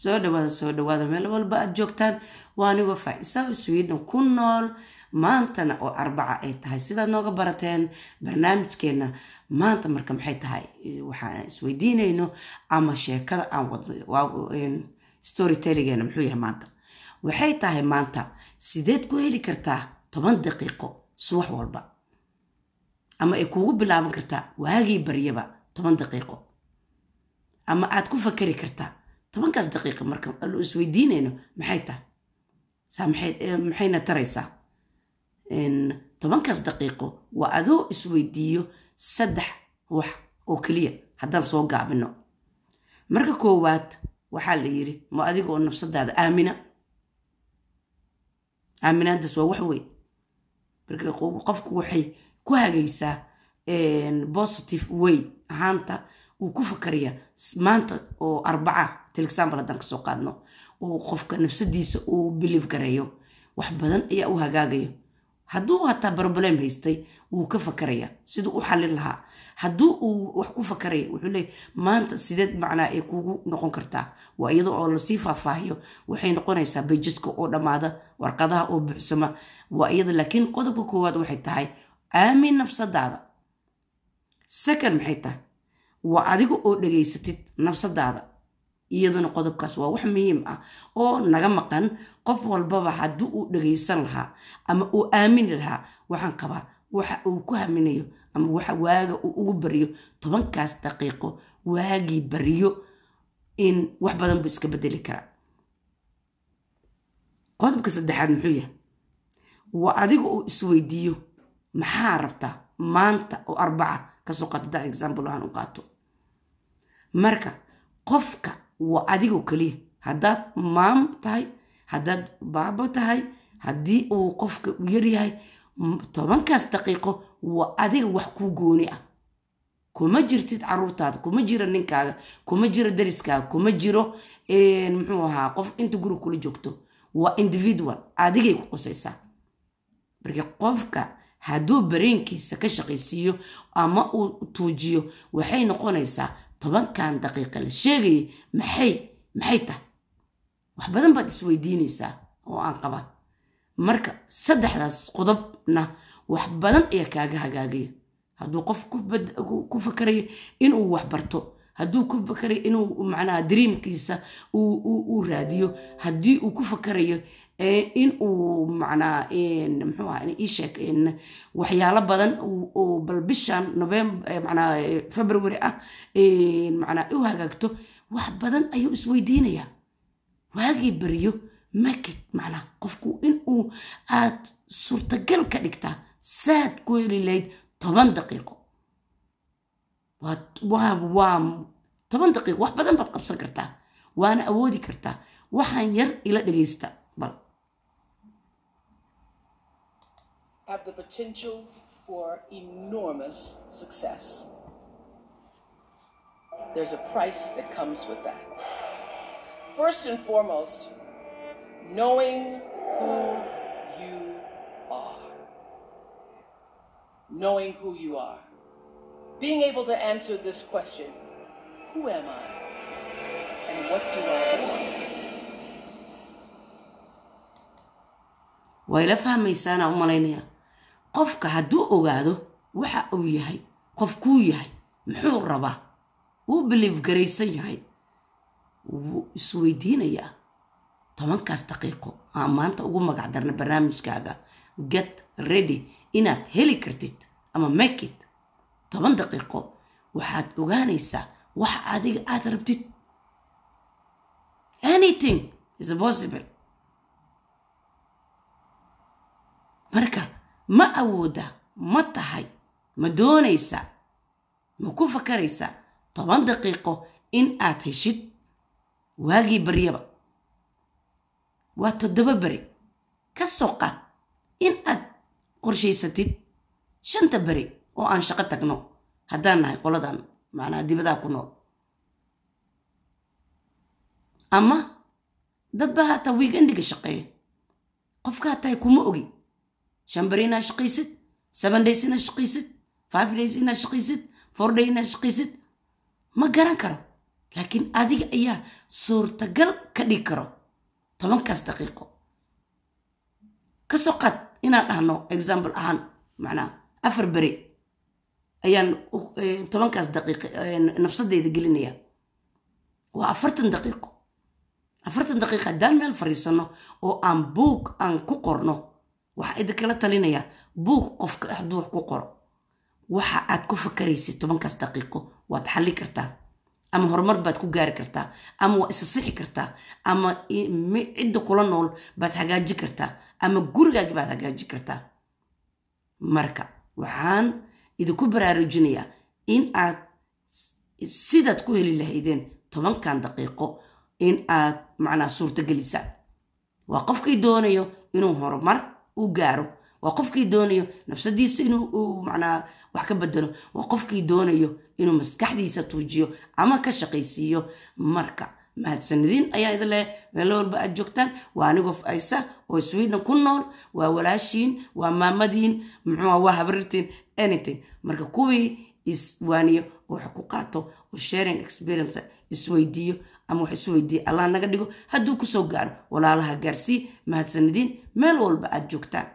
soo dhawaada soo dhawaada meel walba aad joogtaan waa anigoo faa-isa sweden ku nool. Maantana oo arbaca ay tahay sidaad nooga barateen barnaamijkeena maanta marka maxay tahay waxaan isweydiinayno ama sheekada aan wadno storytelligeena muxuu yahay maanta. Waxay tahay maanta sideed ku heli kartaa toban daqiiqo subax walba. Ama ay kuugu bilaaban kartaa waagii baryaba toban daqiiqo. Ama aad ku fakari kartaa tobankaas daqiiqa marka isweydiinayno maxay tahay? Saa maxayna taraysaa? Tobankaas daqiiqo waa adoo isweydiiyo saddex wax oo keliya haddaan soo gaabino marka koowaad waxaa la yiri ma adiga oo nafsadaada aamina. Aaminaadaas waa wax weyn. Marka qofku waxay ku hagaysaa positive way ahaanta uu ku fakaraya maanta oo arbaca til example haddaan ka soo qaadno oo qofka nafsadiisa uu biliif gareeyo wax badan ayaa u hagaagayo. Hadduu hataa broblem haystay wuu ka fakaraya siduu u xallin lahaa. Hadduu uu wax ku fakaraya wuxuu leey maanta sideed macnaa ay kugu noqon kartaa. Waa iyada oo la sii faahfaahiyo waxay noqonaysaa bayjadka oo dhammaada warqadaha oo buuxsama. Waa iyada laakiin qodobka koowaad waxay tahay aamin nafsadaada. Second maxay tahay waa adiga oo dhegaysatid nafsadaada iyadana qodobkaas waa wax muhiim ah oo naga maqan qof walbaba haddii uu dhegaysan lahaa ama uu aamini lahaa waxaan qabaa waxa uu ku haminayo ama waxa waaga uu ugu bariyo tobankaas daqiiqo waagii bariyo in wax badan buu iska bedeli karaa. Qodobka saddexaad muxuu yahay waa adiga oo isweydiiyo maxaa rabtaa maanta oo arbaca ka soo qaata haddaan example ahaan u qaato. Marka qofka waa adigoo keliya haddaad maam tahay haddaad baabo tahay haddii uu qofka u yaryahay tobankaas daqiiqo waa adiga wax kuu gooni ah. Kuma jirtid caruurtaada kuma jiro ninkaaga kuma jiro dariskaaga kuma jiro muxuu ahaa qof inta guri kula joogto. Waa individual adigay ku qusaysaa. Marka qofka hadduu bareenkiisa ka shaqaysiiyo ama uu tuujiyo waxay noqonaysaa tobankan daqiiqa la sheegayay maxay maxay tahay? Wax badan baad isweydiinaysaa oo aan qaba marka saddexdaas qodobna wax badan ayaa kaaga hagaagaya hadduu qof ku fakarayo inuu wax barto hadduu ku fakarayo inuu macnaha dreamkiisa uu raadiyo haddii uu ku fakarayo in uu macnaa muxuu aha ii sheeg waxyaalo badan bal bishan november february ah macnaa u hagaagto wax badan ayuu isweydiinayaa. Waagii beriyo makid macnaa qofku inuu aad suurtagal ka dhigtaa saad ku heli lahayd toban daqiiqo toban daqiiqo wax badan baad qabsan kartaa. Waana awoodi kartaa. Waxaan yar ila dhegaysta bal. Knowing who you are. Being able to answer this question Who am I? And what do I want? way la fahmaysaanaa u malaynayaa qofka hadduu ogaado waxa uu yahay qof kuu yahay muxuu rabaa? Uu biliif garaysan yahay. Wuu isweydiinayaa. Tobankaas daqiiqo aan maanta ugu magac darna barnaamijkaaga. Get ready. Inaad heli kartid ama makit toban daqiiqo waxaad ogaanaysaa wax adiga aad rabtid. Anything is possible. Marka ma awooda ma tahay ma doonaysaa ma ku fakaraysaa toban daqiiqo in aad heshid waagii baryaba. Waa toddoba beri. Ka soo qaad in aad qorshaysatid shanta beri oo aan shaqo tagno. Haddaan nahay qoladan macnaa dibadaha ku nool. Ama dadba hataa wiigandiga shaqeeya. Qofka hataa kuma ogi. Shan beri inaad shaqaysid seven days inaad shaqaysid five days inaad shaqaysid four day inaad shaqaysid. Ma garan karo. Laakiin adiga ayaa suurtagal ka dhigi karo tobankaas daqiiqo. Kasoo qaad inaan dhahno example ahaan macnaa afar beri ayaan tobankaas daqiiqo nafsadeyda gelinaya waa afartan daqiiqo. Afartan daqiiqo haddaan meel fariisano oo aan buug aan ku qorno waxaa idinkala talinayaa buug qofka hadduu wax ku qoro. Waxa aad ku fakaraysid tobankaas daqiiqo waad xalli kartaa ama horumar baad ku gaari kartaa ama waa isa sixi kartaa ama cidda kula nool baad hagaaji kartaa ama gurigaagi baad hagaaji kartaa. Marka waxaan idinku baraarujinayaa in aad sidaad ku heli lahaydeen tobankan daqiiqo in aad macnaa suurtagelisaan waa qofkii doonayo inuu horumar u gaaro. Waa qofkii doonayo nafsadiisa inuu macnaa wax ka bedelo waa qofkii doonayo inuu maskaxdiisa tuujiyo ama ka shaqaysiiyo marka mahadsanidin ayaa idin leh. Meelo walba aad joogtaan waa anigoo aysa oo sweden ku nool waa walaashiin waa maamadiin muxuu waa habrirtiin anything. Marka kuwii iswaaniyo oo wax ku qaato oo sharing experience isweydiiyo ama wax isweydiiya allah naga dhigo hadduu ku soo gaaro walaalaha gaarsii mahadsanidin meel walba aad joogtaan